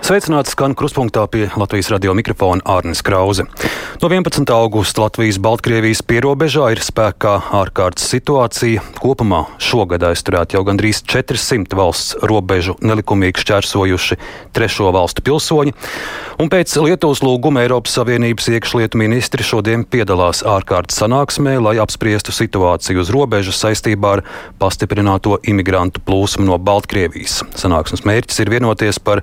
Sveicināts skan krustpunktā pie Latvijas radio mikrofona Ārnis Krause. No 11. augusta Latvijas-Baltkrievijas pierobežā ir spēkā ārkārtas situācija. Kopumā šogad aizturēti jau gandrīz 400 valsts robežu nelikumīgi šķērsojuši trešo valstu pilsoņi. Un pēc Lietuvas lūguma Eiropas Savienības iekšlietu ministri šodien piedalās ārkārtas sanāksmē, lai apspriestu situāciju uz robežas saistībā ar pastiprināto imigrantu plūsmu no Baltkrievijas. Sanāksmes mērķis ir vienoties par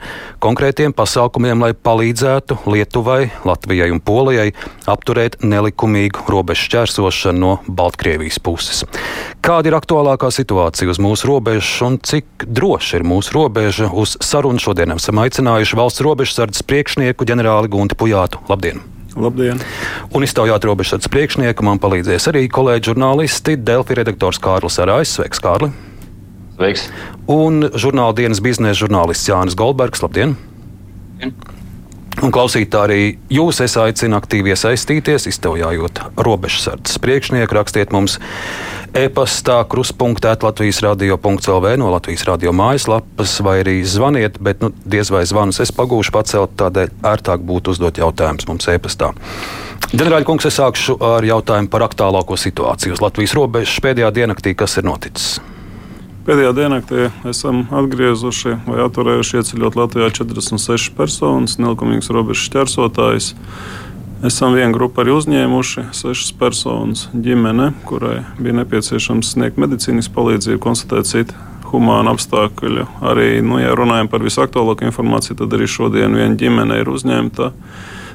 konkrētiem pasākumiem, lai palīdzētu Lietuvai, Latvijai un Polijai apturēt nelikumīgu robežu šķērsošanu no Baltkrievijas puses. Kāda ir aktuālākā situācija uz mūsu robežas un cik droši ir mūsu robeža? Uz sarunu šodien esam aicinājuši valsts robežsardzes priekšnieku ģenerāli Gunti Pujātu. Labdien! Labdien! Un iztaujāt robežsardzes priekšnieku man palīdzēs arī kolēģi žurnālisti Delfi redaktors Kārlis Arājs. Sveiks, Kārli! Sveiks! Un žurnāla dienas biznesa žurnālists Jānis Goldbergs. Labdien! Un klausītāji arī jūs es aicinu aktīvi iesaistīties, iztaujājot robežsardzes priekšnieku, rakstiet mums e-pastā krustpunktā Latvijas radio.lv no Latvijas radio mājaslapas vai arī zvaniet, bet nu, diez vai zvanus es pagūšu pacelt, tādēļ ērtāk būtu uzdot jautājumus mums e-pastā. Ģenerāļa kungs, es sākšu ar jautājumu par aktuālāko situāciju uz Latvijas robežas pēdējā diennaktī, kas ir noticis. Pēdējā diennaktī esam atgriezuši vai atturējuši ieceļot Latvijā 46 personas, nelikumīgas robežas šķērsotājus. Esam vienu grupu arī uzņēmuši, sešas personas ģimene, kurai bija nepieciešams sniegt medicīnas palīdzību, konstatēt citu humānu apstākļu. Arī, nu, ja runājam par visaktuālāko informāciju, tad arī šodien viena ģimene ir uzņemta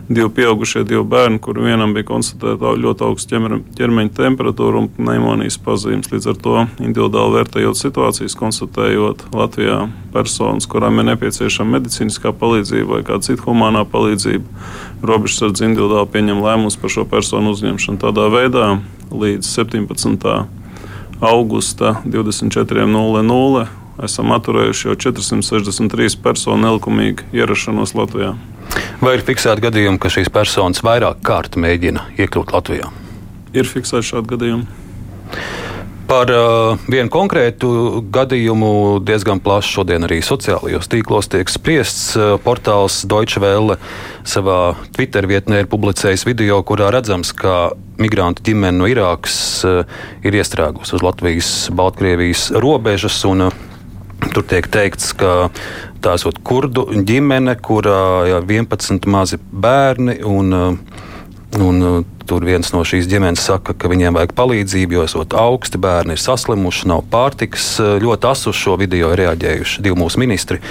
divi pieaugušie, divi bērni, kur vienam bija konstatēta ļoti augsta ķermeņa temperatūra un pneimonijas pazīmes. Līdz ar to individuāli vērtējot situācijas, konstatējot Latvijā personas, kurām ir nepieciešama medicīniskā palīdzība vai kāda cita humānā palīdzība, robežsardze individuāli pieņem lēmumus par šo personu uzņemšanu. Tādā veidā līdz 17. augusta 24.00 esam atturējuši jau 463 personu nelikumīgu ierašanos Latvijā. Vai ir fiksēti gadījumi, ka šīs personas vairāk kārt mēģina iekļūt Latvijā? Ir fiksēti šādi gadījumi. Par uh, vienu konkrētu gadījumu diezgan plaši šodien arī sociālajos tīklos tiek spriests. Uh, portāls Deutsche Welle savā Twitter vietnē ir publicējis video, kurā redzams, ka migrantu ģimene no Irākas uh, ir iestrēgusi uz Latvijas-Baltkrievijas robežas. Un, uh, Tur tiek teikts, ka tā ir kurdu ģimene, kurā ir 11 mazi bērni. Un, un, tur viens no šīs ģimenes saka, ka viņiem vajag palīdzību, jo esot augsti, bērni ir saslimuši, nav pārtikas. Ļoti asu uz šo video ir reaģējuši divi mūsu ministri.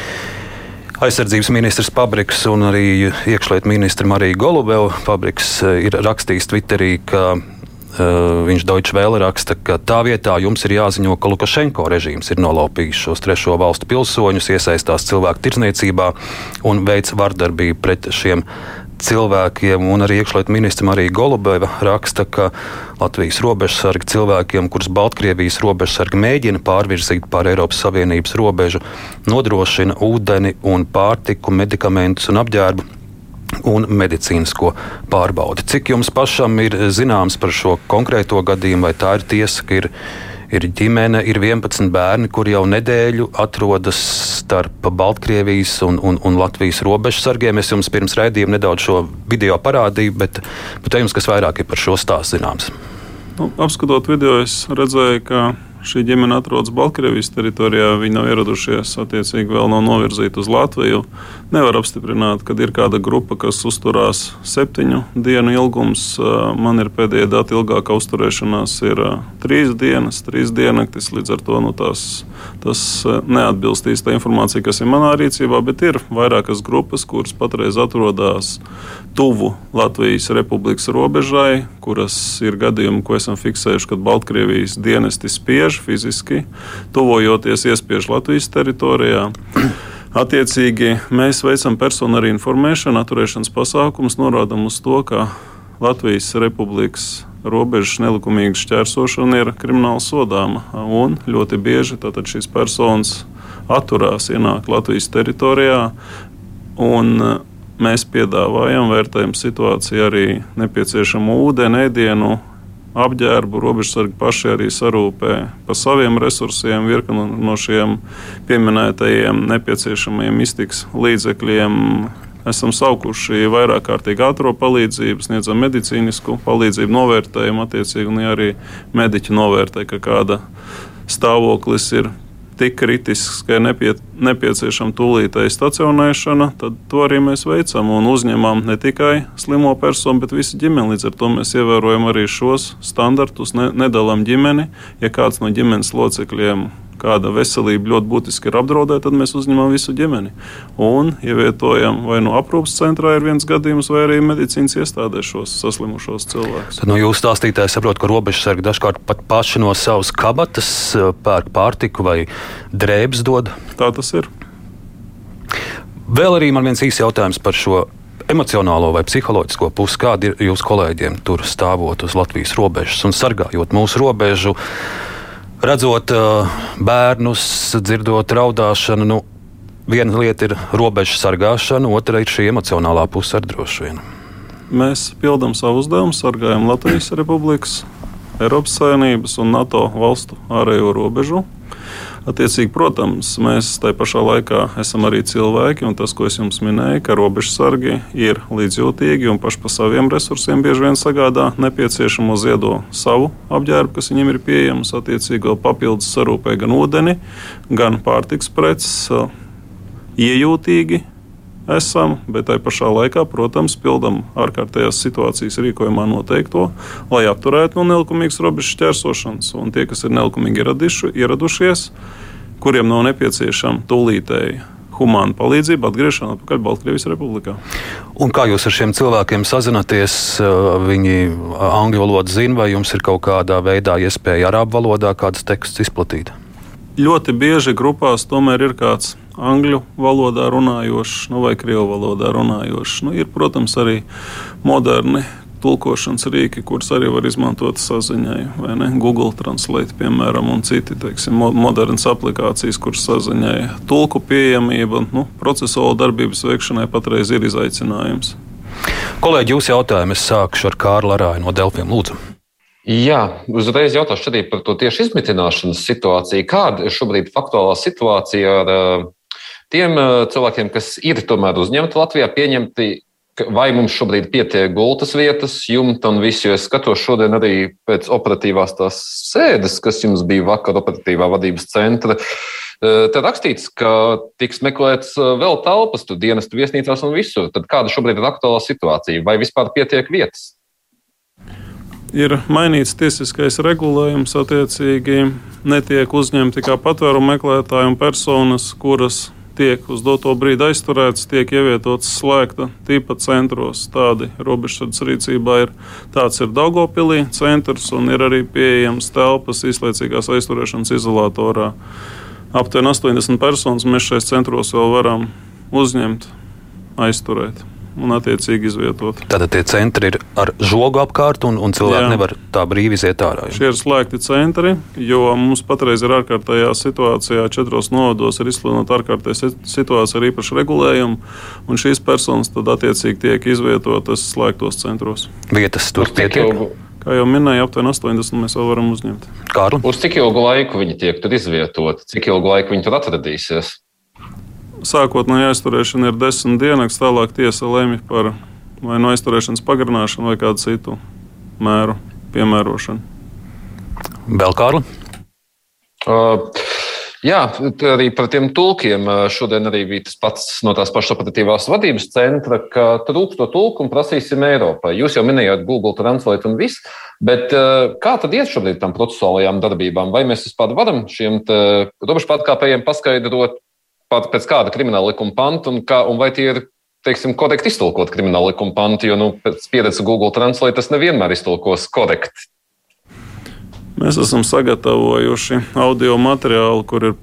Aizsardzības ministrs Pabriks un arī iekšlietu ministra Marija Golubeva Pabriks ir rakstījis Twitterī, ka Uh, viņš Deutsche Welle raksta, ka tā vietā jums ir jāziņo, ka Lukašenko režīms ir nolaupījis šos trešo valstu pilsoņus, iesaistās cilvēku tirdzniecībā un veids vardarbību pret šiem cilvēkiem. Un arī iekšlietu ministra Marija Golubeva raksta, ka Latvijas robežsargi cilvēkiem, kurus Baltkrievijas robežsargi mēģina pārvirzīt pār Eiropas Savienības robežu, nodrošina ūdeni un pārtiku, medikamentus un apģērbu un medicīnisko pārbaudi. Cik jums pašam ir zināms par šo konkrēto gadījumu, vai tā ir tiesa, ka ir, ir ģimene, ir 11 bērni, kuri jau nedēļu atrodas starp Baltkrievijas un, un, un Latvijas robežsargiem? Es jums pirms raidījuma nedaudz šo video parādīju, bet, bet jums kas vairāk ir par šo stāstu zināms? Nu, apskatot video, es redzēju, ka Šī ģimene atrodas Baltkrievijas teritorijā. Viņi nav ieradušies, attiecīgi, vēl nav novirzīti uz Latviju. Nevar apstiprināt, ka ir kāda grupa, kas uzturās septiņu dienu ilgums. Man ir pēdējie dati, ilgākā uzturēšanās ir trīs dienas, trīs diennaktis. Līdz ar to nu, tās, tas neatbilstīs tā informācija, kas ir manā rīcībā, bet ir vairākas grupas, kuras patreiz atrodas tuvu Latvijas republikas robežai, kuras ir gadījumi, ko esam fiksējuši, kad Baltkrievijas dienesti spiež fiziski, tuvojoties iespiež Latvijas teritorijā. Attiecīgi, mēs veicam personu arī informēšanu, atturēšanas pasākumus, norādām uz to, ka Latvijas republikas robežas nelikumīga šķērsošana ir krimināli sodāma. Un ļoti bieži šīs personas atturās ienākt Latvijas teritorijā. Un mēs piedāvājam, vērtējam situāciju arī nepieciešamu ūdeni, ēdienu, apģērbu. Robežsargi paši arī sarūpē par saviem resursiem, virkni no šiem pieminētajiem nepieciešamajiem iztiks līdzekļiem. Esam saukuši vairāk kārtīgi ātrā palīdzību, sniedzam medicīnisku palīdzību, novērtējumu attiecīgi, un arī mediķi novērtē, ka kāda stāvoklis ir tik kritisks, ka ir nepie, nepieciešama tūlītēja stacionēšana, tad to arī mēs veicam un uzņemam ne tikai slimo personu, bet visu ģimeni. Līdz ar to mēs ievērojam arī šos standartus, ne, nedalām ģimeni. Ja kāds no ģimenes locekļiem kāda veselība ļoti būtiski ir apdraudēta, tad mēs uzņemam visu ģimeni. Un ievietojam vai nu no aprūpas centrā ir viens gadījums, vai arī medicīnas iestādē šos saslimušos cilvēkus. Tad no jūsu stāstītāja saprot, ka robežsargi dažkārt pat paši no savas kabatas eh, pērk pārtiku vai drēbes dod. Tā tas ir. Vēl arī man viens īsts jautājums par šo emocionālo vai psiholoģisko pusi, kāda ir jūsu kolēģiem tur stāvot uz Latvijas robežas un sargājot mūsu robežu redzot uh, bērnus, dzirdot raudāšanu, nu, viena lieta ir robežu sargāšana, otra ir šī emocionālā puse ar droši vien. Mēs pildām savu uzdevumu, sargājam Latvijas Republikas, Eiropas Savienības un NATO valstu ārējo robežu. Attiecīgi, protams, mēs tajā pašā laikā esam arī cilvēki, un tas, ko es jums minēju, ka robežsargi ir līdzjūtīgi un paši par saviem resursiem bieži vien sagādā nepieciešamo ziedo savu apģērbu, kas viņiem ir pieejams. Attiecīgi, vēl papildus sarūpē gan ūdeni, gan pārtiks preces, iejūtīgi esam, bet tai pašā laikā, protams, pildām ārkārtējās situācijas rīkojumā noteikto, lai atturētu no nelikumīgas robežu ķērsošanas. Un tie, kas ir nelikumīgi ieraduši, ieradušies, kuriem nav nepieciešama tūlītēji humāna palīdzība, atgriešana atpakaļ Baltkrievijas republikā. Un kā jūs ar šiem cilvēkiem sazināties? Viņi angļu valodu zina, vai jums ir kaut kādā veidā iespēja arābu valodā kādas tekstus izplatīt? Ļoti bieži grupās tomēr ir kāds angļu valodā runājošs nu, vai krievu valodā runājošs. Nu, ir, protams, arī moderni tulkošanas rīki, kurus arī var izmantot saziņai, vai ne? Google Translate, piemēram, un citi teiksim, modernas aplikācijas, kuras saziņai. Tulku pieejamība, nu, procesuāla darbības veikšanai patreiz ir izaicinājums. Kolēģi, jūs jautājumu es sākšu ar Kārlu Arāju no Delfiem Lūdzu. Jā, uzreiz jautāšu arī par to tieši izmitināšanas situāciju. Kāda ir šobrīd faktuālā situācija ar uh, tiem uh, cilvēkiem, kas ir tomēr uzņemti Latvijā, pieņemti, vai mums šobrīd pietiek gultas vietas, jumta un viss, jo es skatos šodien arī pēc operatīvās tās sēdes, kas jums bija vakar operatīvā vadības centra. Uh, Te rakstīts, ka tiks meklēts vēl telpas, tu dienestu viesnīcās un visur. Tad kāda šobrīd ir aktuālā situācija? Vai vispār pietiek vietas? ir mainīts tiesiskais regulējums, attiecīgi netiek uzņemti kā patvērumu meklētāji un personas, kuras tiek uz doto brīdi aizturētas, tiek ievietotas slēgta tipa centros. Tādi robežsardzes rīcībā ir. Tāds ir Daugopilī centrs un ir arī pieejams telpas izlaicīgās aizturēšanas izolatorā. Aptuveni 80 personas mēs šais centros vēl varam uzņemt, aizturēt un attiecīgi izvietot. Tātad tie centri ir ar žogu apkārt, un, un cilvēki Jā. nevar tā brīvi iziet ārā. Šie ir slēgti centri, jo mums patreiz ir ārkārtējā situācijā. Četros novados ir izsludināta ārkārtēja situācija ar īpašu regulējumu, un šīs personas tad attiecīgi tiek izvietotas slēgtos centros. Vietas tur pietiek. Kā jau minēju, aptuveni 80 mēs vēl varam uzņemt. Kārli? Uz cik ilgu laiku viņi tiek tur izvietoti? Cik ilgu laiku viņi tur atradīsies? Sākotnēji aizturēšana ir desmit dienas, tālāk tiesa lemj par vai no aizturēšanas pagarināšanu vai kādu citu mēru piemērošanu. Vēl Kārli? Uh, jā, arī par tiem tulkiem. Šodien arī bija tas pats no tās pašas operatīvās vadības centra, ka trūkst to tulku un prasīsim Eiropai. Jūs jau minējāt Google Translate un viss, bet uh, kā tad iet šobrīd tam procesuālajām darbībām? Vai mēs vispār varam šiem robežu pārkāpējiem paskaidrot, pēc kāda krimināla likuma panta un, kā, un vai tie ir teiksim, korekti iztulkot krimināla likuma pantu, jo nu, pēc pieredzes Google Translate tas nevienmēr iztulkos korekti. Mēs esam sagatavojuši audio materiālu, kur ir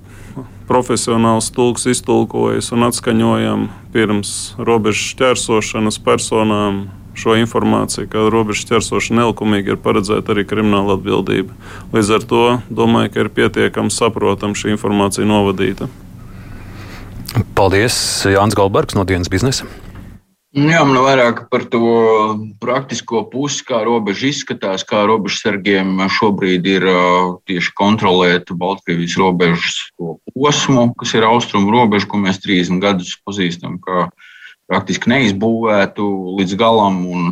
profesionāls tulks iztulkojis un atskaņojam pirms robežu šķērsošanas personām šo informāciju, ka robežu šķērsošana nelikumīgi ir paredzēta arī krimināla atbildība. Līdz ar to domāju, ka ir pietiekami saprotama šī informācija novadīta. Paldies, Jānis Galbergs no dienas biznesa. Nu jā, man vairāk par to praktisko pusi, kā robeža izskatās, kā robežsargiem šobrīd ir tieši kontrolēt Baltkrievijas robežas posmu, kas ir austrumu robeža, ko mēs 30 gadus pazīstam kā praktiski neizbūvētu līdz galam. Un,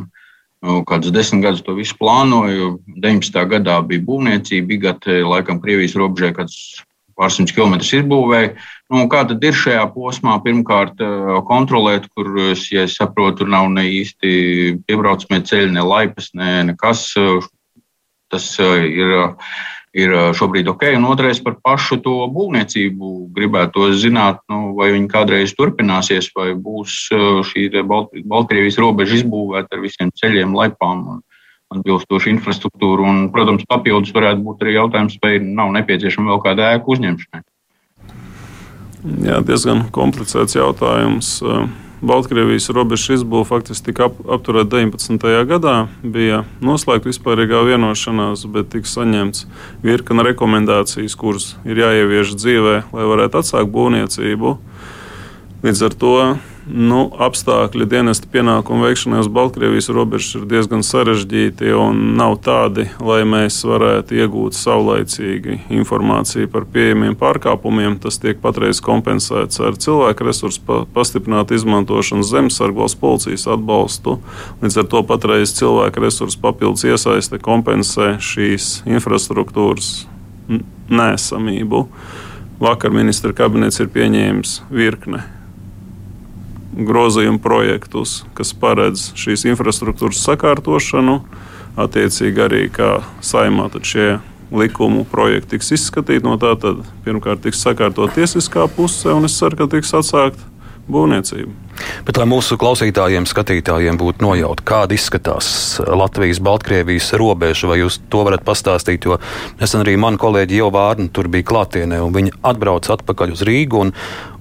Kādus desmit gadus to visu plānoju. 19. gadā bija būvniecība, Igate, laikam, Krievijas robežai, kad pārsimts kilometrus izbūvēja. Nu, kā tad ir šajā posmā? Pirmkārt, kontrolēt, kur, ja saprotu, nav ne īsti piebraucamie ceļi, ne laipas, ne nekas. Tas ir, ir šobrīd ok. Un otrais par pašu to būvniecību. Gribētu zināt, nu, vai viņi kādreiz turpināsies, vai būs šī Baltkrievijas robeža izbūvēta ar visiem ceļiem, laipām. Un, atbilstošu infrastruktūru. Un, protams, papildus varētu būt arī jautājums, vai nav nepieciešama vēl kāda ēku uzņemšanai. Jā, diezgan komplicēts jautājums. Baltkrievijas robežas izbūve faktiski tika ap, apturēta 19. gadā. Bija noslēgta vispārīgā vienošanās, bet tika saņemts virkne rekomendācijas, kuras ir jāievieš dzīvē, lai varētu atsākt būvniecību. Līdz ar to nu, apstākļi dienesta pienākumu veikšanai uz Baltkrievijas robežas ir diezgan sarežģīti un nav tādi, lai mēs varētu iegūt saulaicīgi informāciju par pieejamiem pārkāpumiem. Tas tiek patreiz kompensēts ar cilvēku resursu pa, pastiprinātu izmantošanu, zemesargos policijas atbalstu. Līdz ar to patreiz cilvēku resursu papildus iesaiste kompensē šīs infrastruktūras nesamību. Vakar ministra kabinets ir pieņēmis virkni grozījumu projektus, kas paredz šīs infrastruktūras sakārtošanu. Attiecīgi arī kā saimā šie likumu projekti tiks izskatīti. No tā tad pirmkārt tiks sakārtot tiesiskā puse, un es ceru, ka tiks atsākt būvniecība. Bet, lai mūsu klausītājiem, skatītājiem būtu nojauta, kāda izskatās Latvijas-Baltkrievijas robeža, vai jūs to varat pastāstīt? Jo nesen arī mani kolēģi jau vārni tur bija klātienē, un viņi atbrauca atpakaļ uz Rīgu. Un,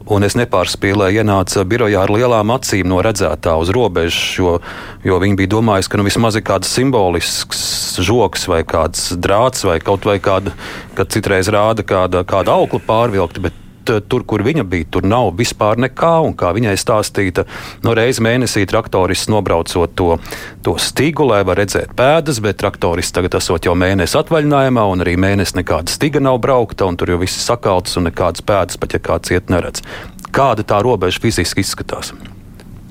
Un es nepārspīlēju, ienāca birojā ar lielām acīm no redzētā uz robežas, jo, jo viņi bija domājuši, ka nu, vismaz ir kāds simbolisks žoks vai kāds drāts vai kaut vai kāda, kad citreiz rāda kāda, kāda aukla pārvilkta. Eh, tur, kur viņa bija, tur nav vispār nekā. Un kā viņai stāstīja, no reizes mēnesī traktorists nobraucot to, to stigu, lai var redzēt pēdas, bet traktorists tagad esot jau mēnesi atvaļinājumā, un arī mēnesi nekāda stiga nav braukta, un tur jau viss sakalts un nekādas pēdas, pat ja kāds iet neredz. Kāda tā robeža fiziski izskatās?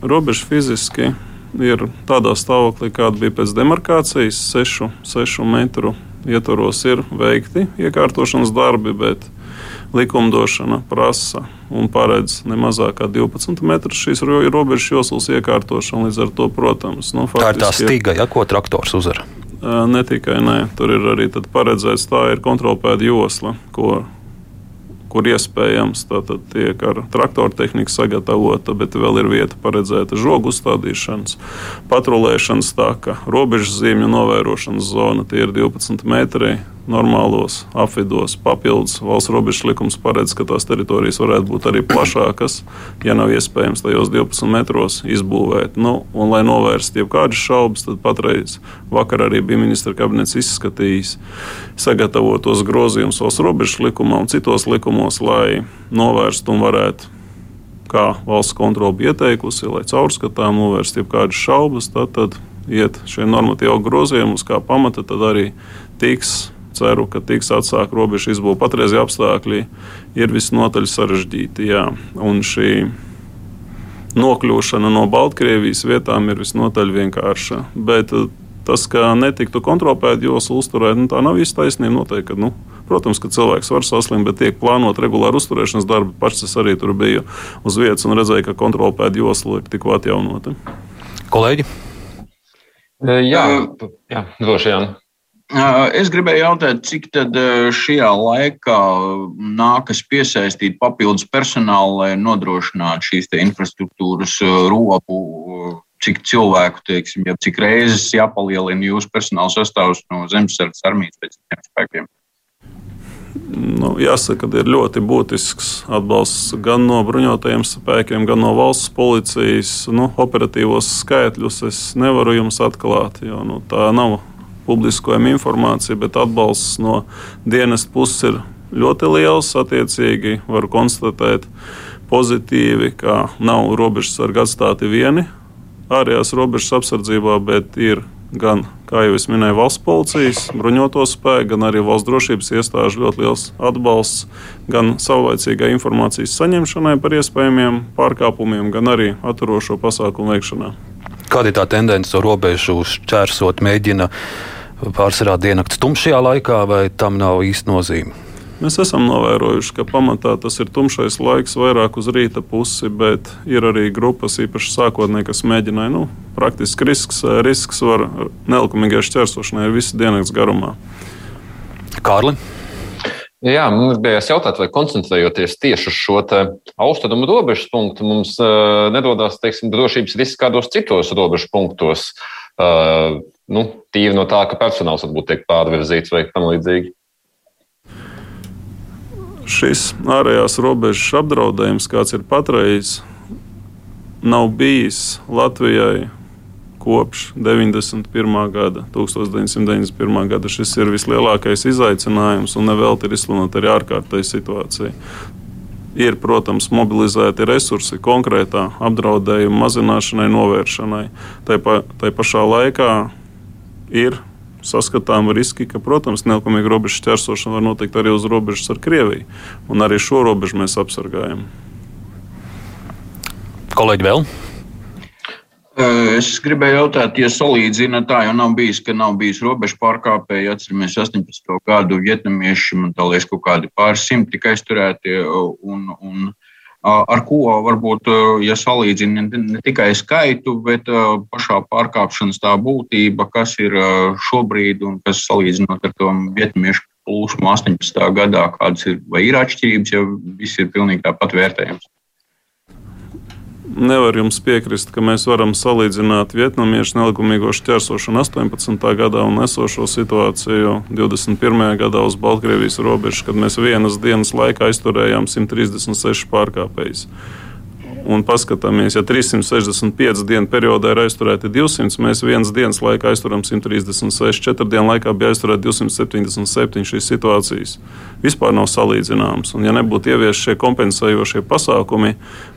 Robeža fiziski ir tādā stāvoklī, kāda bija pēc demarkācijas, 6 metru ietvaros ir veikti iekārtošanas darbi, bet likumdošana prasa un paredz ne mazāk kā 12 metrus šīs robežas joslas iekārtošanu. Līdz ar to, protams, nu, tā ir tā stiga, ja, ko traktors uzvar. Ne tikai nē, tur ir arī paredzēts, tā ir kontrolpēda josla, ko kur iespējams tātad tiek ar traktoru tehniku sagatavota, bet vēl ir vieta paredzēta žogu uzstādīšanas, patrulēšanas taka, robežas zīmju novērošanas zona. Tie ir 12 metri normālos apvidos. Papildus valsts robežas likums paredz, ka tās teritorijas varētu būt arī plašākas, ja nav iespējams tajos 12 metros izbūvēt. Nu, un, lai novērstu jebkādas šaubas, tad patreiz vakar arī bija ministra kabinets izskatījis sagatavotos grozījumus valsts robežas likumā un citos likumos, lai novērstu un varētu kā valsts kontrole bija ieteikusi, lai caurskatām novērst jebkādas šaubas, tad, tad iet šie normatīvi grozījumi, uz kā pamata tad arī tiks ceru, ka tiks atsākta robežu izbūve. Patreizie apstākļi ir visnotaļ sarežģīti. Jā. Un šī nokļūšana no Baltkrievijas vietām ir visnotaļ vienkārša. Bet eh, tas, ka netiktu kontrolēt joslu uzturēt, nu, tā nav īsta taisnība. Noteikti, nu, protams, ka cilvēks var saslimt, bet tiek plānot regulāri uzturēšanas darbi. Pats es arī tur biju uz vietas un redzēju, ka kontrolēt joslu ir tikko atjaunota. Kolēģi? Jā, jā droši vien. Es gribēju jautāt, cik tad šajā laikā nākas piesaistīt papildus personālu, lai nodrošinātu šīs infrastruktūras ropu, cik cilvēku, teiksim, ja cik reizes jāpalielina jūsu personāla sastāvs no zemesardzes armijas pēc citiem spēkiem? Nu, jāsaka, ka ir ļoti būtisks atbalsts gan no bruņotajiem spēkiem, gan no valsts policijas. Nu, operatīvos skaitļus es nevaru jums atklāt, jo nu, tā nav publiskojam informāciju, bet atbalsts no dienas puses ir ļoti liels. Attiecīgi, var konstatēt pozitīvi, ka nav robežsargi atstāti vieni. ārējās robežas apsardzībā, bet ir gan, kā jau es minēju, valsts policijas, bruņoto spēku, gan arī valsts drošības iestāžu ļoti liels atbalsts gan savlaicīgai informācijas saņemšanai par iespējamiem pārkāpumiem, gan arī atturošo pasākumu veikšanā. Kāda ir tā tendence to robežu šķērsot, mēģina pārsvarā diennakts tumšajā laikā, vai tam nav īsti nozīme? Mēs esam novērojuši, ka pamatā tas ir tumšais laiks, vairāk uz rīta pusi, bet ir arī grupas, īpaši sākotnēji, kas mēģināja, nu, praktiski risks, risks var nelikumīgai šķērsošanai visu diennakts garumā. Kārli? Jā, mums bija jautāt, vai koncentrējoties tieši uz šo austrumu robežas punktu, mums uh, nedodas teiksim, drošības risks kādos citos robežas punktos. Uh, nu, tīri no tā, ka personāls varbūt tiek pārvirzīts vai tam līdzīgi šis ārējās robežas apdraudējums, kāds ir patreiz, nav bijis Latvijai kopš 91. gada, 1991. gada. Šis ir vislielākais izaicinājums, un nevelti ir izsludināta arī ārkārtēja situācija. Ir, protams, mobilizēti resursi konkrētā apdraudējuma mazināšanai, novēršanai. Tā, pa, pašā laikā ir saskatām riski, ka, protams, nelikumīga robežas ķersošana var notikt arī uz robežas ar Krieviju. Un arī šo robežu mēs apsargājam. Kolēģi vēl? Es gribēju jautāt, ja salīdzina tā, jau nav bijis, ka nav bijis robežu pārkāpēji. Atceramies 18. gadu vietnamieši, man liekas, kaut kādi pāris simti tikai aizturēti. Un, un, ar ko varbūt, ja salīdzina ne tikai skaitu, bet pašā pārkāpšanas tā būtība, kas ir šobrīd un kas salīdzinot ar to vietmiešu plūsmu 18. gadā, kādas ir, ir atšķirības, ja viss ir pilnīgi tāpat vērtējams nevar jums piekrist, ka mēs varam salīdzināt vietnamiešu nelikumīgo šķērsošanu 18. gadā un esošo situāciju 21. gadā uz Baltkrievijas robežas, kad mēs vienas dienas laikā aizturējām 136 pārkāpējus un paskatāmies, ja 365 dienu periodā ir aizturēti 200, mēs vienas dienas laikā aizturam 136, četru dienu laikā bija aizturēti 277 šīs situācijas. Vispār nav salīdzināmas. Un, ja nebūtu ieviesti šie kompensējošie pasākumi,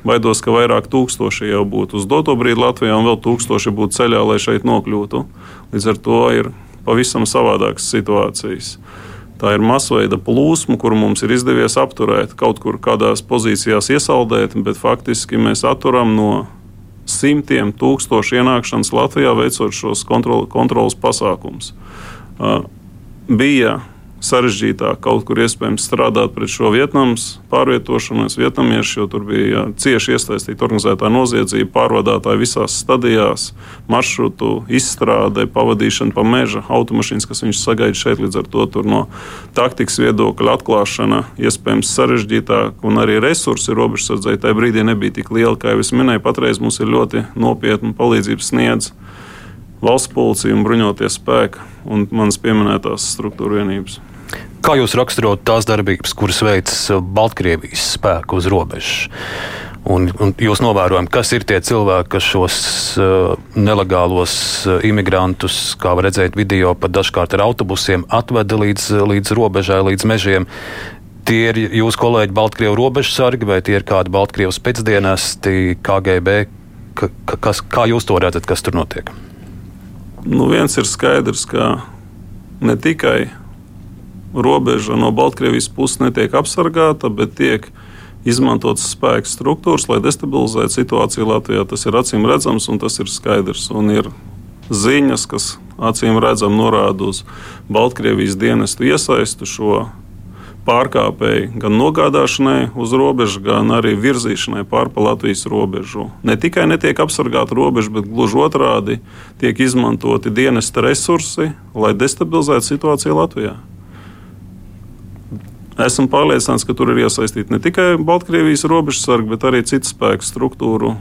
baidos, ka vairāk tūkstoši jau būtu uz doto brīdi Latvijā un vēl tūkstoši būtu ceļā, lai šeit nokļūtu. Līdz ar to ir pavisam savādākas situācijas. Tā ir masveida plūsma, kuru mums ir izdevies apturēt, kaut kur kādās pozīcijās iesaldēt, bet faktiski mēs atturam no simtiem tūkstošu ienākšanas Latvijā, veicot šos kontrol, kontrolas pasākumus. Uh, bija sarežģītāk kaut kur iespējams strādāt pret šo Vietnamas pārvietošanos, vietnamiešu, jo tur bija cieši iesaistīta organizētā noziedzība, pārvadātāji visās stadijās, maršrutu izstrāde, pavadīšana pa meža, automašīnas, kas viņš sagaida šeit, līdz ar to no taktikas viedokļa atklāšana iespējams sarežģītāk, un arī resursi robežsardzēji tajā brīdī nebija tik lieli, kā jau es minēju, patreiz mums ir ļoti nopietna palīdzības sniedz valsts policija un bruņotie spēki un manas pieminētās struktūra vienības. Kā jūs raksturot tās darbības, kuras veids Baltkrievijas spēku uz robežas? Un, un jūs novērojat, kas ir tie cilvēki, kas šos uh, nelegālos uh, imigrantus, kā var redzēt video, pat dažkārt ar autobusiem atveda līdz, līdz robežai, līdz mežiem. Tie ir jūsu kolēģi Baltkrievu robežu sargi vai tie ir kādi Baltkrievu spēcdienesti, KGB? Ka, kas, kā jūs to redzat, kas tur notiek? Nu, viens ir skaidrs, ka ne tikai robeža no Baltkrievijas puses netiek apsargāta, bet tiek izmantotas spēka struktūras, lai destabilizētu situāciju Latvijā. Tas ir acīm redzams un tas ir skaidrs. Un ir ziņas, kas acīm redzam norāda uz Baltkrievijas dienestu iesaistu šo pārkāpēji gan nogādāšanai uz robežu, gan arī virzīšanai pārpa Latvijas robežu. Ne tikai netiek apsargāta robeža, bet gluži otrādi tiek izmantoti dienesta resursi, lai destabilizētu situāciju Latvijā. Esmu pārliecināts, ka tur ir iesaistīti ne tikai Baltkrievijas robežsargi, bet arī citu spēku struktūru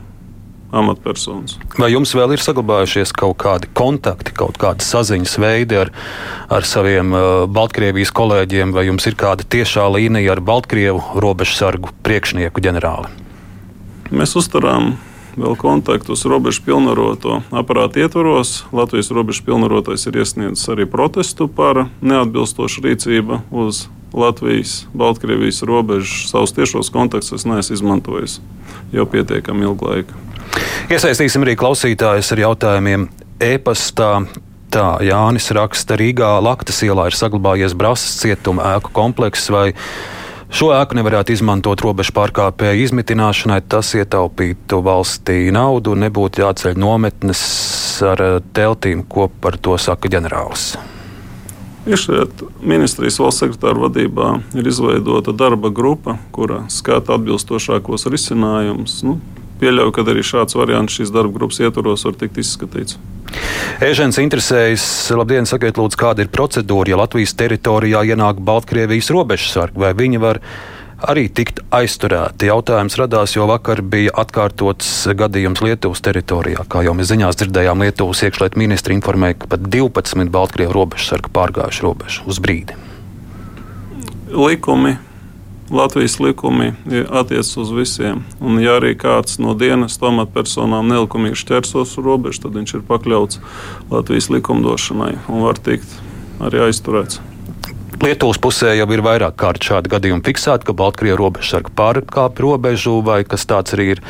amatpersonas. Vai jums vēl ir saglabājušies kaut kādi kontakti, kaut kādi saziņas veidi ar, ar saviem uh, Baltkrievijas kolēģiem, vai jums ir kāda tiešā līnija ar Baltkrievu robežsargu priekšnieku ģenerāli? Mēs uzturām vēl kontaktus robežu pilnvaroto aparātu ietvaros. Latvijas robežu pilnvarotais ir iesniedzis arī protestu par neatbilstošu rīcību uz Latvijas, Baltkrievijas robežu. Savus tiešos kontaktus es neesmu izmantojis jau pietiekami ilgu laiku. Iesaistīsim arī klausītājus ar jautājumiem e-pastā. Tā Jānis raksta, Rīgā Laktas ielā ir saglabājies Brāzas cietuma ēku komplekss vai Šo ēku nevarētu izmantot robežu pārkāpēju izmitināšanai. Tas ietaupītu valstī naudu un nebūtu jāceļ nometnes ar teltīm, ko par to saka ģenerālis. Iešliet ministrijas valsts sekretāra vadībā ir izveidota darba grupa, kura skata atbilstošākos risinājumus. Nu, pieļauju, ka arī šāds variants šīs darba grupas ietvaros var tikt izskatīts. Ēžens interesējas, labdien, sakiet, lūdzu, kāda ir procedūra, ja Latvijas teritorijā ienāk Baltkrievijas robežsargi, vai viņi var arī tikt aizturēti. Jautājums radās, jo vakar bija atkārtots gadījums Lietuvas teritorijā. Kā jau mēs ziņās dzirdējām, Lietuvas iekšlietu ministri informēja, ka pat 12 Baltkrievu robežsargi pārgājuši robežu uz brīdi. Likumi Latvijas likumi attiecas uz visiem. Un, ja arī kāds no dienas amatpersonām nelikumīgi šķērsos robežu, tad viņš ir pakļauts Latvijas likumdošanai un var tikt arī aizturēts. Lietuvas pusē jau ir vairāk kārt šādi gadījumi fiksēti, ka Baltkrievijas robežsargi pārkāpj robežu, vai kas tāds arī ir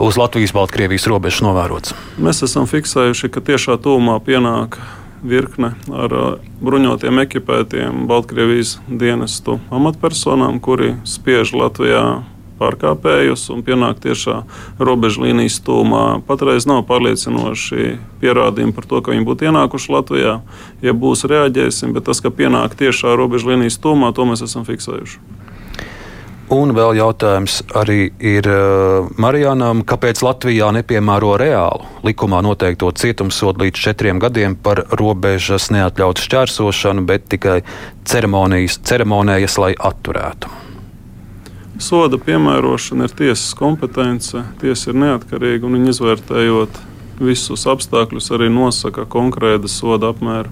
uz Latvijas-Baltkrievijas robežas novērots. Mēs esam fiksējuši, ka tiešā tūmā pienāk virkne ar bruņotiem, ekipētiem Baltkrievijas dienestu amatpersonām, kuri spiež Latvijā pārkāpējus un pienāk tiešā robežu līnijas stūmā. Patreiz nav pārliecinoši pierādījumi par to, ka viņi būtu ienākuši Latvijā. Ja būs, reaģēsim, bet tas, ka pienāk tiešā robežu līnijas stūmā, to mēs esam fiksējuši. Un vēl jautājums arī ir uh, Marijānam, kāpēc Latvijā nepiemēro reālu likumā noteikto cietumsodu līdz četriem gadiem par robežas neatļautu šķērsošanu, bet tikai ceremonijas, lai atturētu. Soda piemērošana ir tiesas kompetence, tiesa ir neatkarīga un viņa izvērtējot visus apstākļus arī nosaka konkrēta soda apmēru.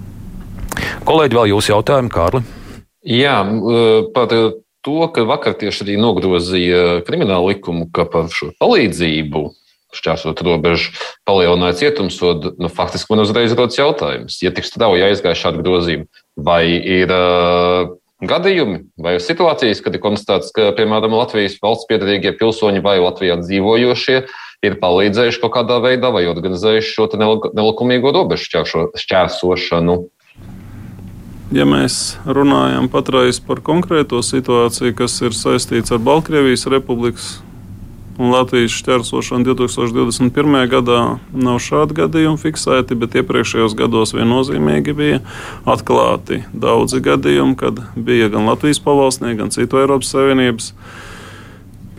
Kolēģi, vēl jūs jautājumu, Kārli? Jā, par to, ka vakar tieši arī nogrozīja kriminālu likumu, ka par šo palīdzību šķērsot robežu, palielināja cietumsodu. Nu, faktiski man uzreiz rodas jautājums, ja tik strauji aizgāja šādi grozījumi, vai ir uh, gadījumi vai situācijas, kad ir konstatēts, ka, piemēram, Latvijas valsts piedarīgie pilsoņi vai Latvijā dzīvojošie ir palīdzējuši kaut kādā veidā vai organizējuši šo nelikumīgo robežu šķērsošanu. Ja mēs runājam patreiz par konkrēto situāciju, kas ir saistīts ar Baltkrievijas republikas un Latvijas šķērsošanu 2021. gadā nav šādi gadījumi fiksēti, bet iepriekšējos gados viennozīmīgi bija atklāti daudzi gadījumi, kad bija gan Latvijas pavalsnieki, gan citu Eiropas Savienības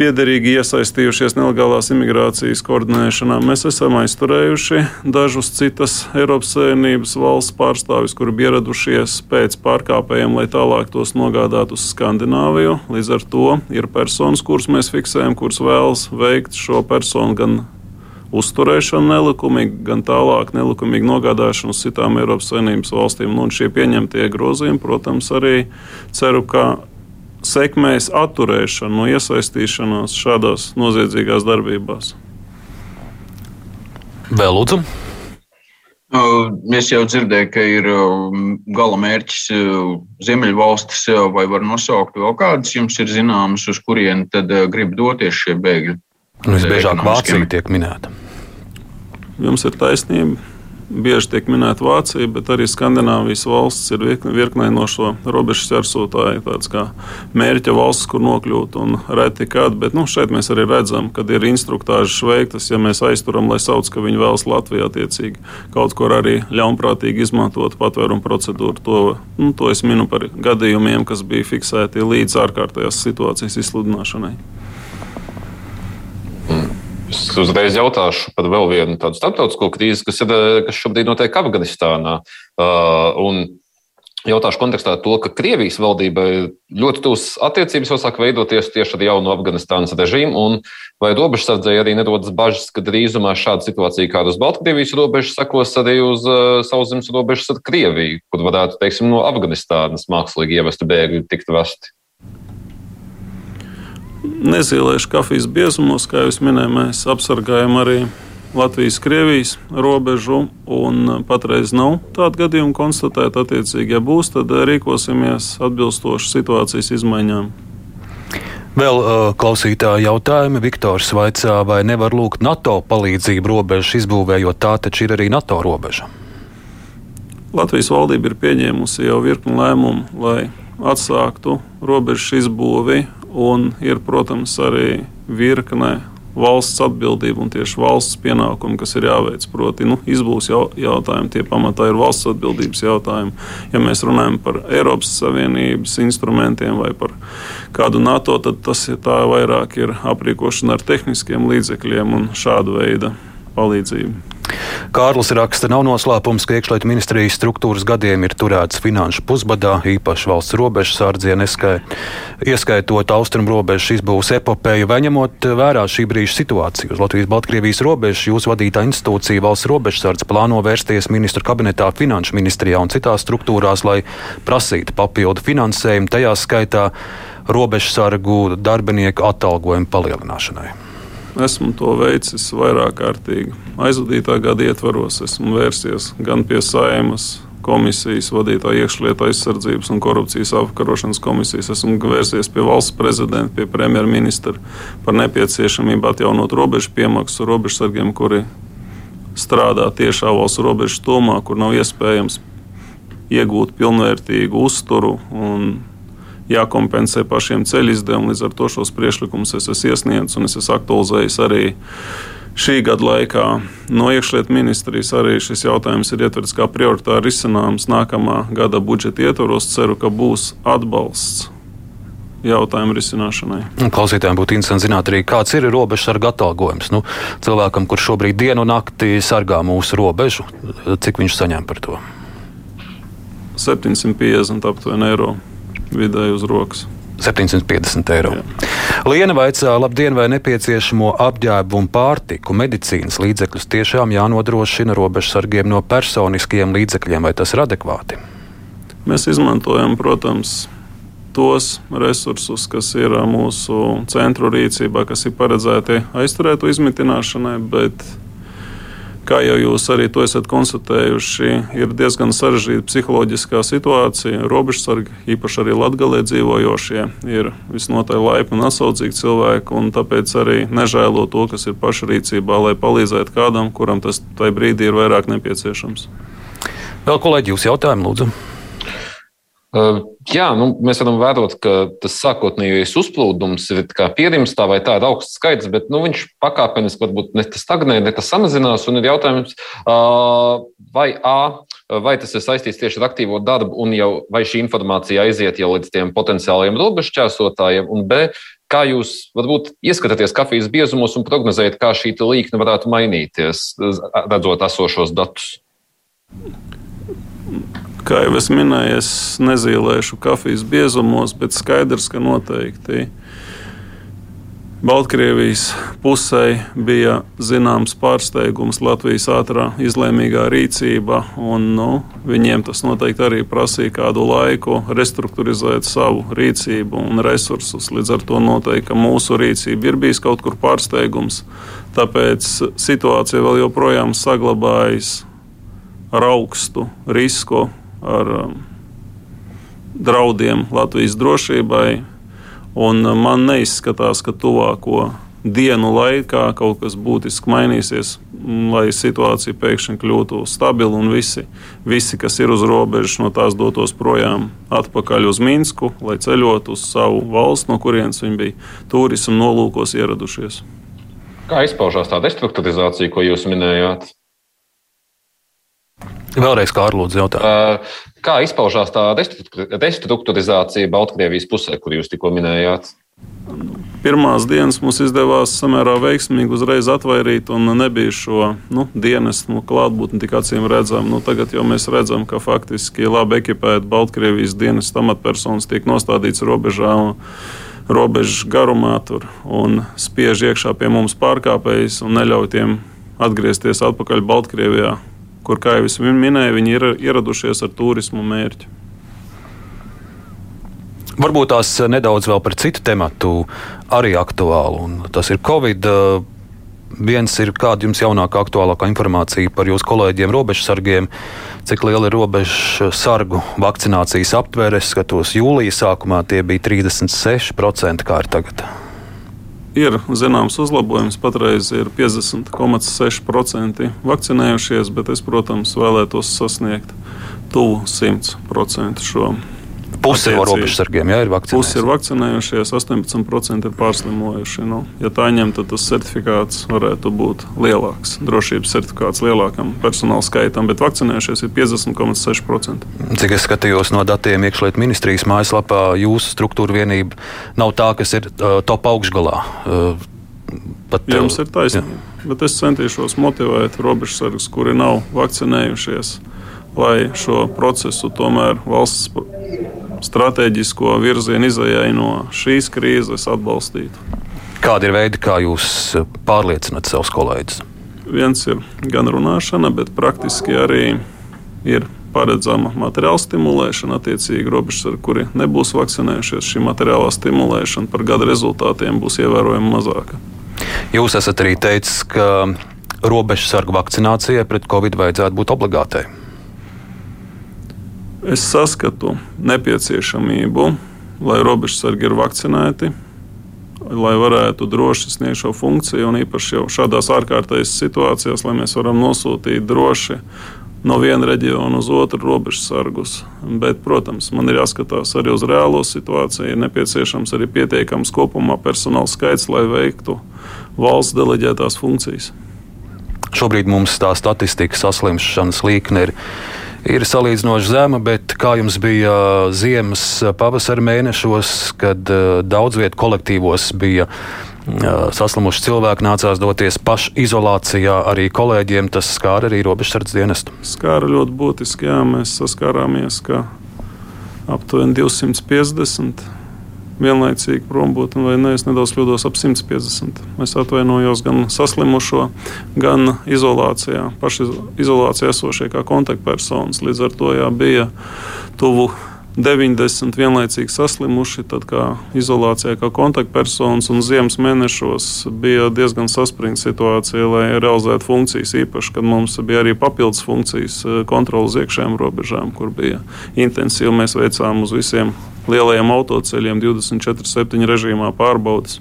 piederīgi iesaistījušies nelegālās imigrācijas koordinēšanā. Mēs esam aizturējuši dažus citas Eiropas Savienības valsts pārstāvis, kuri bija ieradušies pēc pārkāpējiem, lai tālāk tos nogādātu uz Skandināviju. Līdz ar to ir personas, kuras mēs fiksējam, kuras vēlas veikt šo personu gan uzturēšanu nelikumīgi, gan tālāk nelikumīgi nogādāšanu uz citām Eiropas Savienības valstīm. Nu, un šie pieņemtie grozījumi, protams, arī ceru, ka sekmēs atturēšanu no iesaistīšanās šādās noziedzīgās darbībās. Vēl lūdzu. Es jau dzirdēju, ka ir gala mērķis Ziemeļvalstis, vai var nosaukt vēl kādas jums ir zināmas, uz kurieni tad grib doties šie bēgļi? Visbiežāk Vācija tiek minēta. Jums ir taisnība bieži tiek minēta Vācija, bet arī Skandināvijas valsts ir virknē no šo robežu ķersotāju, tāds kā mērķa valsts, kur nokļūt un reti kad. Bet nu, šeit mēs arī redzam, ka ir instruktāžas veiktas, ja mēs aizturam, lai sauc, ka viņi vēlas Latvijā attiecīgi kaut kur arī ļaunprātīgi izmantot patvērumu procedūru. To, nu, to es minu par gadījumiem, kas bija fiksēti līdz ārkārtējās situācijas izsludināšanai. Es uzreiz jautāšu par vēl vienu tādu starptautisko krīzi, kas, ir, kas šobrīd notiek Afganistānā. Uh, jautāšu kontekstā to, ka Krievijas valdībai ļoti tuvas attiecības jau sāk veidoties tieši ar jaunu Afganistānas režīmu, un vai robežsardzēji arī nerodas bažas, ka drīzumā šāda situācija kā uz Baltkrievijas robežas sekos arī uz uh, sauszemes robežas ar Krieviju, kur varētu, teiksim, no Afganistānas mākslīgi ievesti bēgļi tikt vesti nezīlēšu kafijas biezumos, kā jau minēju, mēs apsargājam arī Latvijas-Krievijas robežu, un patreiz nav tāda gadījuma konstatēta. Attiecīgi, ja būs, tad rīkosimies atbilstoši situācijas izmaiņām. Vēl uh, klausītāja jautājumi. Viktors vaicā, vai nevar lūgt NATO palīdzību robežu izbūvē, jo tā taču ir arī NATO robeža. Latvijas valdība ir pieņēmusi jau virkni lēmumu, lai atsāktu robežu izbūvi, un ir, protams, arī virkne valsts atbildība un tieši valsts pienākumi, kas ir jāveic. Proti, nu, izbūves jau, jautājumi, tie pamatā ir valsts atbildības jautājumi. Ja mēs runājam par Eiropas Savienības instrumentiem vai par kādu NATO, tad tas ir tā vairāk ir aprīkošana ar tehniskiem līdzekļiem un šādu veidu palīdzību. Kārlis raksta, nav noslēpums, ka iekšlietu ministrijas struktūras gadiem ir turēts finanšu pusbadā, īpaši valsts robežas sārdzie, ieskaitot austrumu robežas izbūves epopēju, vai ņemot vērā šī brīža situāciju uz Latvijas-Baltkrievijas robežas, jūsu vadītā institūcija valsts robežsardze plāno vērsties ministru kabinetā, finanšu ministrijā un citās struktūrās, lai prasītu papildu finansējumu, tajā skaitā robežsargu darbinieku atalgojumu palielināšanai. Esmu to veicis vairāk kārtīgi. Aizvadītā gada ietvaros esmu vērsies gan pie saimas komisijas vadītāja iekšlietu aizsardzības un korupcijas apkarošanas komisijas. Esmu vērsies pie valsts prezidenta, pie premjerministra par nepieciešamību atjaunot robežu piemaksu robežsargiem, kuri strādā tiešā valsts robežas tomā, kur nav iespējams iegūt pilnvērtīgu uzturu un jākompensē pašiem ceļu izdevumi. Līdz ar to šos priekšlikumus es esmu iesniedzis un es esmu aktualizējis arī. Šī gada laikā no iekšlietu ministrijas arī šis jautājums ir ietverts kā prioritāri risināms nākamā gada budžeta ietvaros. Ceru, ka būs atbalsts jautājumu risināšanai. Klausītājiem būtu interesanti zināt, arī kāds ir robežsarga atalgojums. Nu, cilvēkam, kurš šobrīd dienu un naktī sargā mūsu robežu, cik viņš saņem par to? 750 aptuveni eiro vidēji uz rokas. 750 eiro. Jā. Liena vaicā, labdien, vai nepieciešamo apģērbu un pārtiku, medicīnas līdzekļus tiešām jānodrošina robežsargiem no personiskiem līdzekļiem, vai tas ir adekvāti? Mēs izmantojam, protams, tos resursus, kas ir mūsu centru rīcībā, kas ir paredzēti aizturētu izmitināšanai, bet Kā jau jūs arī to esat konstatējuši, ir diezgan sarežģīta psiholoģiskā situācija. Robežsargi, īpaši arī latgalē dzīvojošie, ir visnotaļ laipni un atsaudzīgi cilvēki, un tāpēc arī nežēlo to, kas ir pašrīcībā, lai palīdzētu kādam, kuram tas tajā brīdī ir vairāk nepieciešams. Vēl kolēģi, jūs jautājumu lūdzu. Jā, nu, mēs varam vērot, ka tas sākotnējais uzplūdums ir pierimstā vai tā ir augsts skaits, bet nu, viņš pakāpeniski varbūt ne tas stagnē, ne tas samazinās. Un ir jautājums, vai A, vai tas ir saistīts tieši ar aktīvo darbu, un jau, vai šī informācija aiziet jau līdz tiem potenciālajiem robežšķērsotājiem, un B, kā jūs varbūt ieskatāties kafijas biezumos un prognozējat, kā šī līkne varētu mainīties, redzot esošos datus? Kā jau es minēju, es nezīmēšu kafijas biezumos, bet skaidrs, ka noteikti Baltkrievijas pusē bija zināms pārsteigums Latvijas ātrā izlēmīgā rīcība, un nu, viņiem tas noteikti arī prasīja kādu laiku restruktūrizēt savu rīcību un resursus. Līdz ar to noteikti, ka mūsu rīcība ir bijis kaut kur pārsteigums, tāpēc situācija vēl joprojām saglabājas ar augstu risku ar um, draudiem Latvijas drošībai. Un um, man neizskatās, ka tuvāko dienu laikā kaut kas būtiski mainīsies, lai situācija pēkšņi kļūtu stabila un visi, visi, kas ir uz robežas, no tās dotos projām atpakaļ uz Minsku, lai ceļotu uz savu valsts, no kurienes viņi bija turismu nolūkos ieradušies. Kā izpaužās tā destruktūrizācija, ko jūs minējāt? Vēlreiz kā ārlūdzu jautājumu. Kā izpaužās tā destruktūrizācija Baltkrievijas pusē, kur jūs tikko minējāt? Pirmās dienas mums izdevās samērā veiksmīgi uzreiz atvairīt, un nebija šo nu, dienas nu, klātbūtni tik acīm redzama. Nu, tagad jau mēs redzam, ka faktiski labi ekipēti Baltkrievijas dienas amatpersonas tiek nostādīts robežā. Un, robežu garumā tur un spiež iekšā pie mums pārkāpējus un neļauj tiem atgriezties atpakaļ Baltkrievijā kur, kā jau es minēju, viņi ir ieradušies ar turismu mērķi. Varbūt tās nedaudz vēl par citu tematu arī aktuālu, tas ir Covid. viens ir kāda jums jaunākā, aktuālākā informācija par jūsu kolēģiem, robežsargiem, cik liela ir robežsargu vakcinācijas aptvere. Es skatos, jūlijas sākumā tie bija 36%, kā ir tagad. Ir zināms uzlabojums, patreiz ir 50,6% vakcinējušies, bet es, protams, vēlētos sasniegt tuvu 100% šo Puse no robežsargiem jā, ir vakcinējušies. Puse ir vakcinējušies, 18% ir pārslimojuši. Nu, ja tā ņem, tad tas certifikāts varētu būt lielāks. Drošības certifikāts lielākam personāla skaitam, bet vakcinējušies ir 50,6%. Cik es skatījos no datiem iekšlietu ministrijas mājaslapā, jūsu struktūra vienība nav tā, kas ir uh, top augšgalā. Uh, Pat Jums ir taisnība. Bet es centīšos motivēt robežsargus, kuri nav vakcinējušies, lai šo procesu tomēr valsts stratēģisko virzienu izējai no šīs krīzes atbalstītu. Kādi ir veidi, kā jūs eh, pārliecināt savus kolēģus? Viens ir gan runāšana, bet praktiski arī ir paredzama materiāla stimulēšana. Attiecīgi, robežsargi, kuri nebūs vakcinējušies, šī materiālā stimulēšana par gada rezultātiem būs ievērojami mazāka. Jūs esat arī teicis, ka robežsargu vakcinācijai pret covid vajadzētu būt obligātai es saskatu nepieciešamību, lai robežsargi ir vakcinēti, lai varētu droši sniegt šo funkciju, un īpaši jau šādās ārkārtējas situācijās, lai mēs varam nosūtīt droši no viena reģiona uz otru robežsargus. Bet, protams, man ir jāskatās arī uz reālo situāciju. Ir nepieciešams arī pietiekams kopumā personāla skaits, lai veiktu valsts deleģētās funkcijas. Šobrīd mums tā statistika saslimšanas līkne ir ir salīdzinoši zema, bet kā jums bija ziemas, pavasara mēnešos, kad daudz vietu kolektīvos bija saslimuši cilvēki, nācās doties pašizolācijā. Arī kolēģiem tas skāra arī robežsardze dienestu. Skāra ļoti būtiski, jā, mēs saskārāmies, ka aptuveni 250 vienlaicīgi prom būtu, vai ne? Es nedaudz kļūdos ap 150. Es atvainojos gan saslimušo, gan izolācijā, pašizolācijā esošie kā kontaktpersonas. Līdz ar to jā, bija tuvu 90 vienlaicīgi saslimuši, tad kā izolācijā, kā kontaktpersonas, un ziemas mēnešos bija diezgan saspringta situācija, lai realizētu funkcijas. Īpaši, kad mums bija arī papildus funkcijas eh, kontrolas iekšējām robežām, kur bija intensīvi. Mēs veicām uz visiem lielajiem autoceļiem 24-7 režīmā pārbaudas.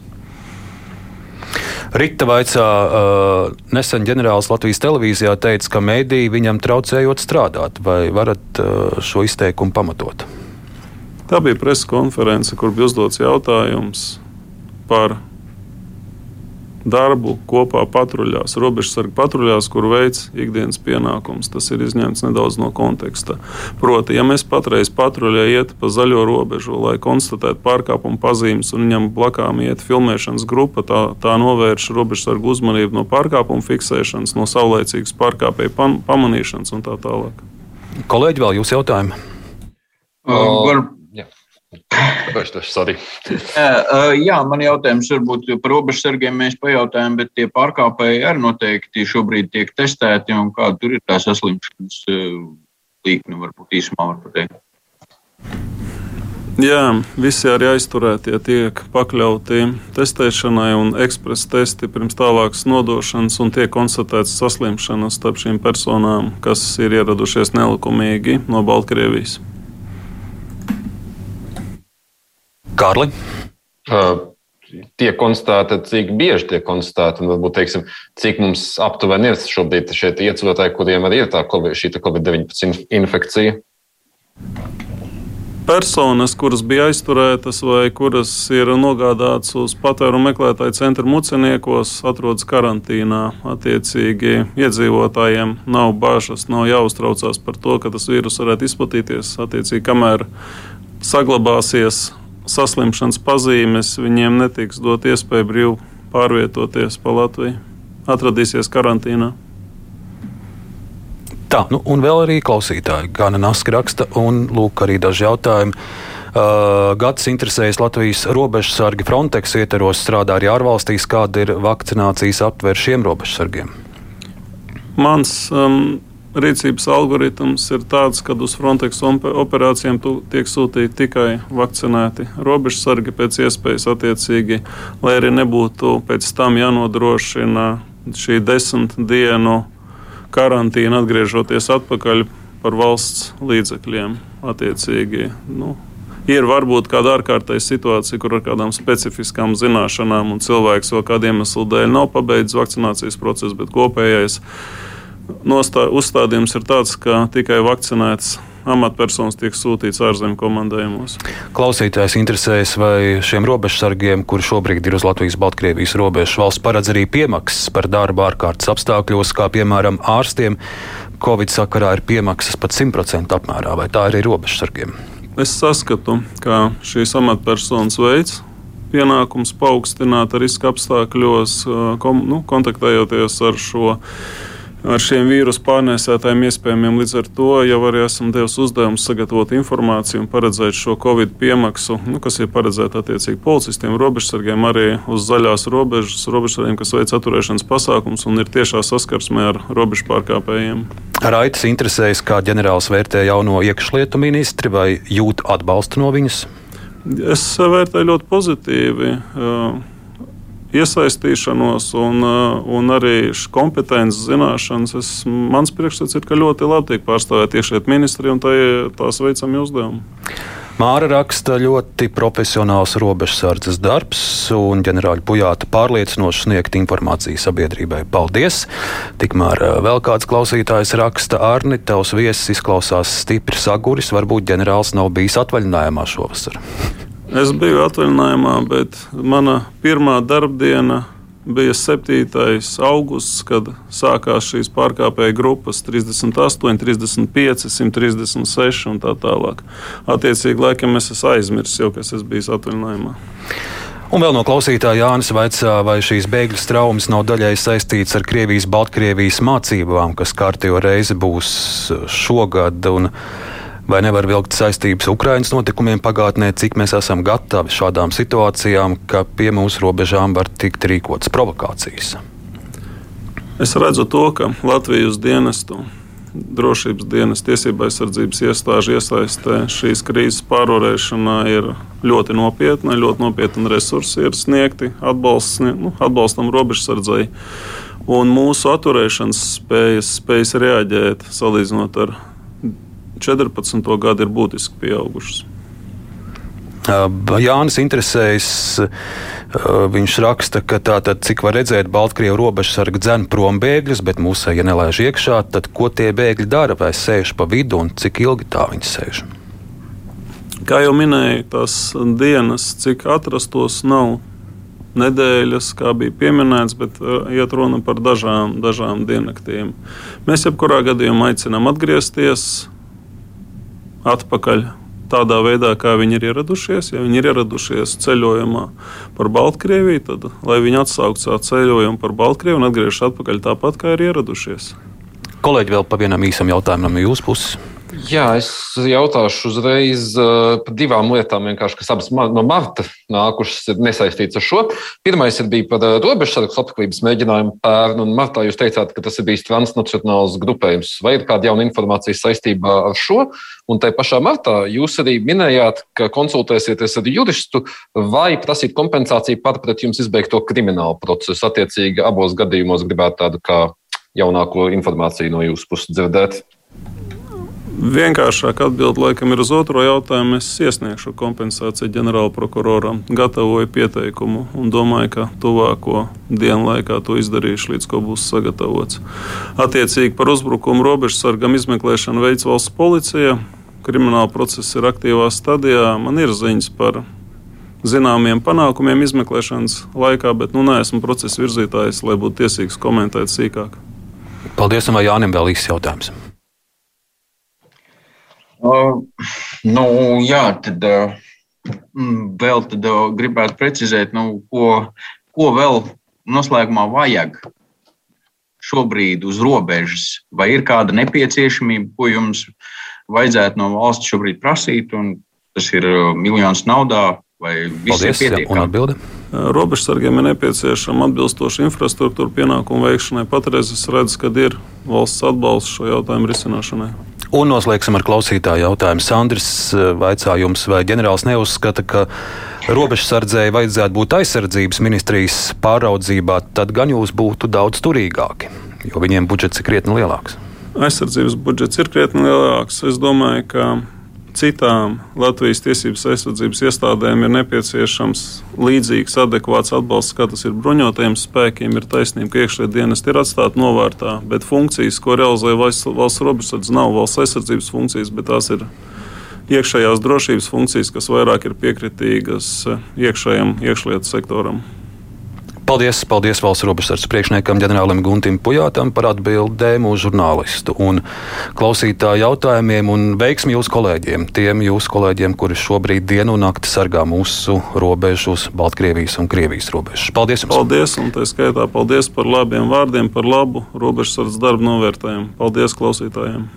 Rīta vaicā, uh, nesen ģenerālis Latvijas televīzijā teica, ka mēdīji viņam traucējot strādāt. Vai varat uh, šo izteikumu pamatot? Tā bija presa konference, kur bija uzdots jautājums par darbu kopā patruļās, robežsargu patruļās, kur veids ikdienas pienākums. Tas ir izņemts nedaudz no konteksta. Proti, ja mēs patreiz patruļā iet pa zaļo robežu, lai konstatētu pārkāpumu pazīmes, un viņam blakām iet filmēšanas grupa, tā, tā novērš robežsargu uzmanību no pārkāpumu fiksēšanas, no saulēcīgas pārkāpēju pamanīšanas un tā tālāk. Kolēģi, vēl jūs jautājumi? Uh, var Jā, man jautājums varbūt par robežsargiem mēs pajautājām, bet tie pārkāpēji arī noteikti šobrīd tiek testēti un kāda tur ir tā saslimšanas līkne, varbūt īsumā var pateikt. Jā, visi arī aizturētie tiek pakļauti testēšanai un ekspresa testi pirms tālākas nodošanas, un tiek konstatēts saslimšanas starp šīm personām, kas ir ieradušies nelikumīgi no Baltkrievijas. Kārli? Uh, tiek konstatēta, cik bieži tiek konstatēta, un varbūt teiksim, cik mums aptuveni ir šobrīd šie iedzīvotāji, kuriem arī ir tā COVID-19 infekcija. Personas, kuras bija aizturētas vai kuras ir nogādātas uz patvērumu meklētāju centru muceniekos, atrodas karantīnā. Attiecīgi, iedzīvotājiem nav bažas, nav jāuztraucās par to, ka tas vīrus varētu izplatīties. Attiecīgi, kamēr saglabāsies saslimšanas pazīmes, viņiem netiks dot iespēju brīvi pārvietoties pa Latviju, atradīsies karantīnā. Tā, nu, un vēl arī klausītāji, gan Naska raksta, un lūk, arī daži jautājumi. Uh, gads interesējas Latvijas robežsargi Frontex ietvaros, strādā arī ārvalstīs. Kāda ir vakcinācijas aptver šiem robežsargiem? Mans um, rīcības algoritms ir tāds, ka uz Frontex operācijām tiek sūtīti tikai vakcinēti robežsargi pēc iespējas attiecīgi, lai arī nebūtu pēc tam jānodrošina šī desmit dienu karantīna atgriežoties atpakaļ par valsts līdzekļiem. Attiecīgi, nu, ir varbūt kāda ārkārtēja situācija, kur ar kādām specifiskām zināšanām un cilvēks vēl kādiem iemesliem dēļ nav pabeidzis vakcinācijas procesu, bet kopējais nostā, uzstādījums ir tāds, ka tikai vakcinēts amatpersonas tiek sūtīts ārzemju komandējumos. Klausītājs interesējas, vai šiem robežsargiem, kuri šobrīd ir uz Latvijas-Baltkrievijas robežas, valsts paredz arī piemaksas par darbu ārkārtas apstākļos, kā piemēram ārstiem. Covid sakarā ir piemaksas pat 100% apmērā, vai tā arī robežsargiem? Es saskatu, ka šīs amatpersonas veids pienākums paaugstināt riska apstākļos, kom, nu, kontaktējoties ar šo ar šiem vīrusu pārnēsētājiem iespējamiem. Līdz ar to jau arī esam devusi uzdevumu sagatavot informāciju un paredzēt šo covid piemaksu, nu, kas ir paredzēta attiecīgi policistiem, robežsargiem, arī uz zaļās robežas, robežsargiem, kas veic atturēšanas pasākums un ir tiešā saskarsmē ar robežu pārkāpējiem. Raitas interesējas, kā ģenerālis vērtē jauno iekšlietu ministri vai jūt atbalstu no viņas? Es vērtēju ļoti pozitīvi. Uh, iesaistīšanos un, uh, un arī kompetences zināšanas. Es, mans priekšstats ir, ka ļoti labi tiek pārstāvēti iekšļietu ministri un tā, tās veicami uzdevumi. Māra raksta ļoti profesionāls robežsardzes darbs, un ģenerāļa Pujāta pārliecinoši sniegt informāciju sabiedrībai. Paldies! Tikmēr uh, vēl kāds klausītājs raksta, Arni, tavs viesis izklausās stipri saguris, varbūt ģenerālis nav bijis atvaļinājumā šovasar. Es biju atvaļinājumā, bet mana pirmā darbdiena bija 7. augusts, kad sākās šīs pārkāpēju grupas 38, 35, 136 un tā tālāk. Attiecīgi, laikam es esmu aizmirsis jau, kas es biju atvaļinājumā. Un vēl no klausītāja Jānis vaicā, vai šīs bēgļu traumas nav daļai saistītas ar Krievijas-Baltkrievijas mācībām, kas kārtējo reizi būs šogad. Un vai nevar vilkt saistības Ukraiņas notikumiem pagātnē, cik mēs esam gatavi šādām situācijām, ka pie mūsu robežām var tikt rīkotas provokācijas? Es redzu to, ka Latvijas dienestu drošības dienas tiesība aizsardzības iestāžu iesaistē šīs krīzes pārvarēšanā ir ļoti nopietna. Ļoti nopietni resursi ir sniegti atbalsts, nu, atbalstam robežsardzei. Un mūsu atturēšanas spējas, spējas reaģēt salīdzinot ar 14. gadu ir būtiski pieaugušas. Jānis interesējas, viņš raksta, ka tātad, cik var redzēt, Baltkrievu robežsargi dzen prom bēgļus, bet mūsu ja nelaiž iekšā, tad ko tie bēgļi dara, vai sēž pa vidu un cik ilgi tā viņi sēž? Kā jau minēju, tās dienas, cik atrastos, nav nedēļas, kā bija pieminēts, bet iet runa par dažām, dažām diennaktiem. Mēs jebkurā gadījumā aicinām atgriezties atpakaļ tādā veidā, kā viņi ir ieradušies. Ja viņi ir ieradušies ceļojumā par Baltkrieviju, tad lai viņi atsauktu savu ceļojumu par Baltkrieviju un atgriežas atpakaļ tāpat, kā ir ieradušies. Kolēģi, vēl pa vienam īsam jautājumam no jūsu puses. Jā, es jautāšu uzreiz uh, par divām lietām, kas abas no marta nākušas, ir nesaistītas ar šo. Pirmais ir bija par uh, robežsargu slepkavības mēģinājumu pērnu, un martā jūs teicāt, ka tas ir bijis transnacionāls grupējums. Vai ir kāda jauna informācija saistībā ar šo? Un tajā pašā martā jūs arī minējāt, ka konsultēsieties ar juristu vai prasīt kompensāciju par pret jums izbeigto kriminālu procesu. Attiecīgi abos gadījumos gribētu tādu kā jaunāko informāciju no jūsu puses dzirdēt. Vienkāršāk atbild laikam ir uz otro jautājumu. Es iesniegšu kompensāciju ģenerālprokuroram, gatavoju pieteikumu un domāju, ka tuvāko dienu laikā to izdarīšu, līdz ko būs sagatavots. Attiecīgi par uzbrukumu robežsargam izmeklēšanu veids valsts policija. Krimināla process ir aktīvā stadijā. Man ir ziņas par zināmiem panākumiem izmeklēšanas laikā, bet nu neesmu procesa virzītājs, lai būtu tiesīgs komentēt sīkāk. Paldies, vai Jānim vēl īsts jautājums? Uh, nu, jā, tad uh, vēl tad, uh, gribētu precizēt, nu, ko, ko vēl noslēgumā vajag šobrīd uz robežas. Vai ir kāda nepieciešamība, ko jums vajadzētu no valsts šobrīd prasīt, un tas ir uh, miljons naudā, vai viss Paldies, ir pietiekami? Robežsargiem ir nepieciešama atbilstoša infrastruktūra pienākumu veikšanai. Patreiz es redzu, ka ir valsts atbalsts šo jautājumu risināšanai. Un noslēgsim ar klausītāju jautājumu. Sandrs eh, vaicā jums, vai ģenerālis neuzskata, ka robežsardzēji vajadzētu būt aizsardzības ministrijas pāraudzībā, tad gan jūs būtu daudz turīgāki, jo viņiem budžets ir krietni lielāks. Aizsardzības budžets ir krietni lielāks. Es domāju, ka citām Latvijas tiesības aizsardzības iestādēm ir nepieciešams līdzīgs, adekvāts atbalsts, kā tas ir bruņotajiem spēkiem. Ir taisnība, ka iekšlietu dienesti ir atstāti novārtā, bet funkcijas, ko realizē valsts, valsts robežsardze, nav valsts aizsardzības funkcijas, bet tās ir iekšējās drošības funkcijas, kas vairāk ir piekritīgas iekšējam iekšlietu sektoram. Paldies, paldies valsts robežsardzes priekšniekam ģenerālim Guntim Pujātam par atbildēm uz žurnālistu un klausītāju jautājumiem un veiksmi jūsu kolēģiem, tiem jūsu kolēģiem, kuri šobrīd dienu un nakti sargā mūsu robežu uz Baltkrievijas un Krievijas robežas. Paldies jums! Paldies, un tā skaitā paldies par labiem vārdiem, par labu robežsardzes darbu novērtējumu. Paldies klausītājiem!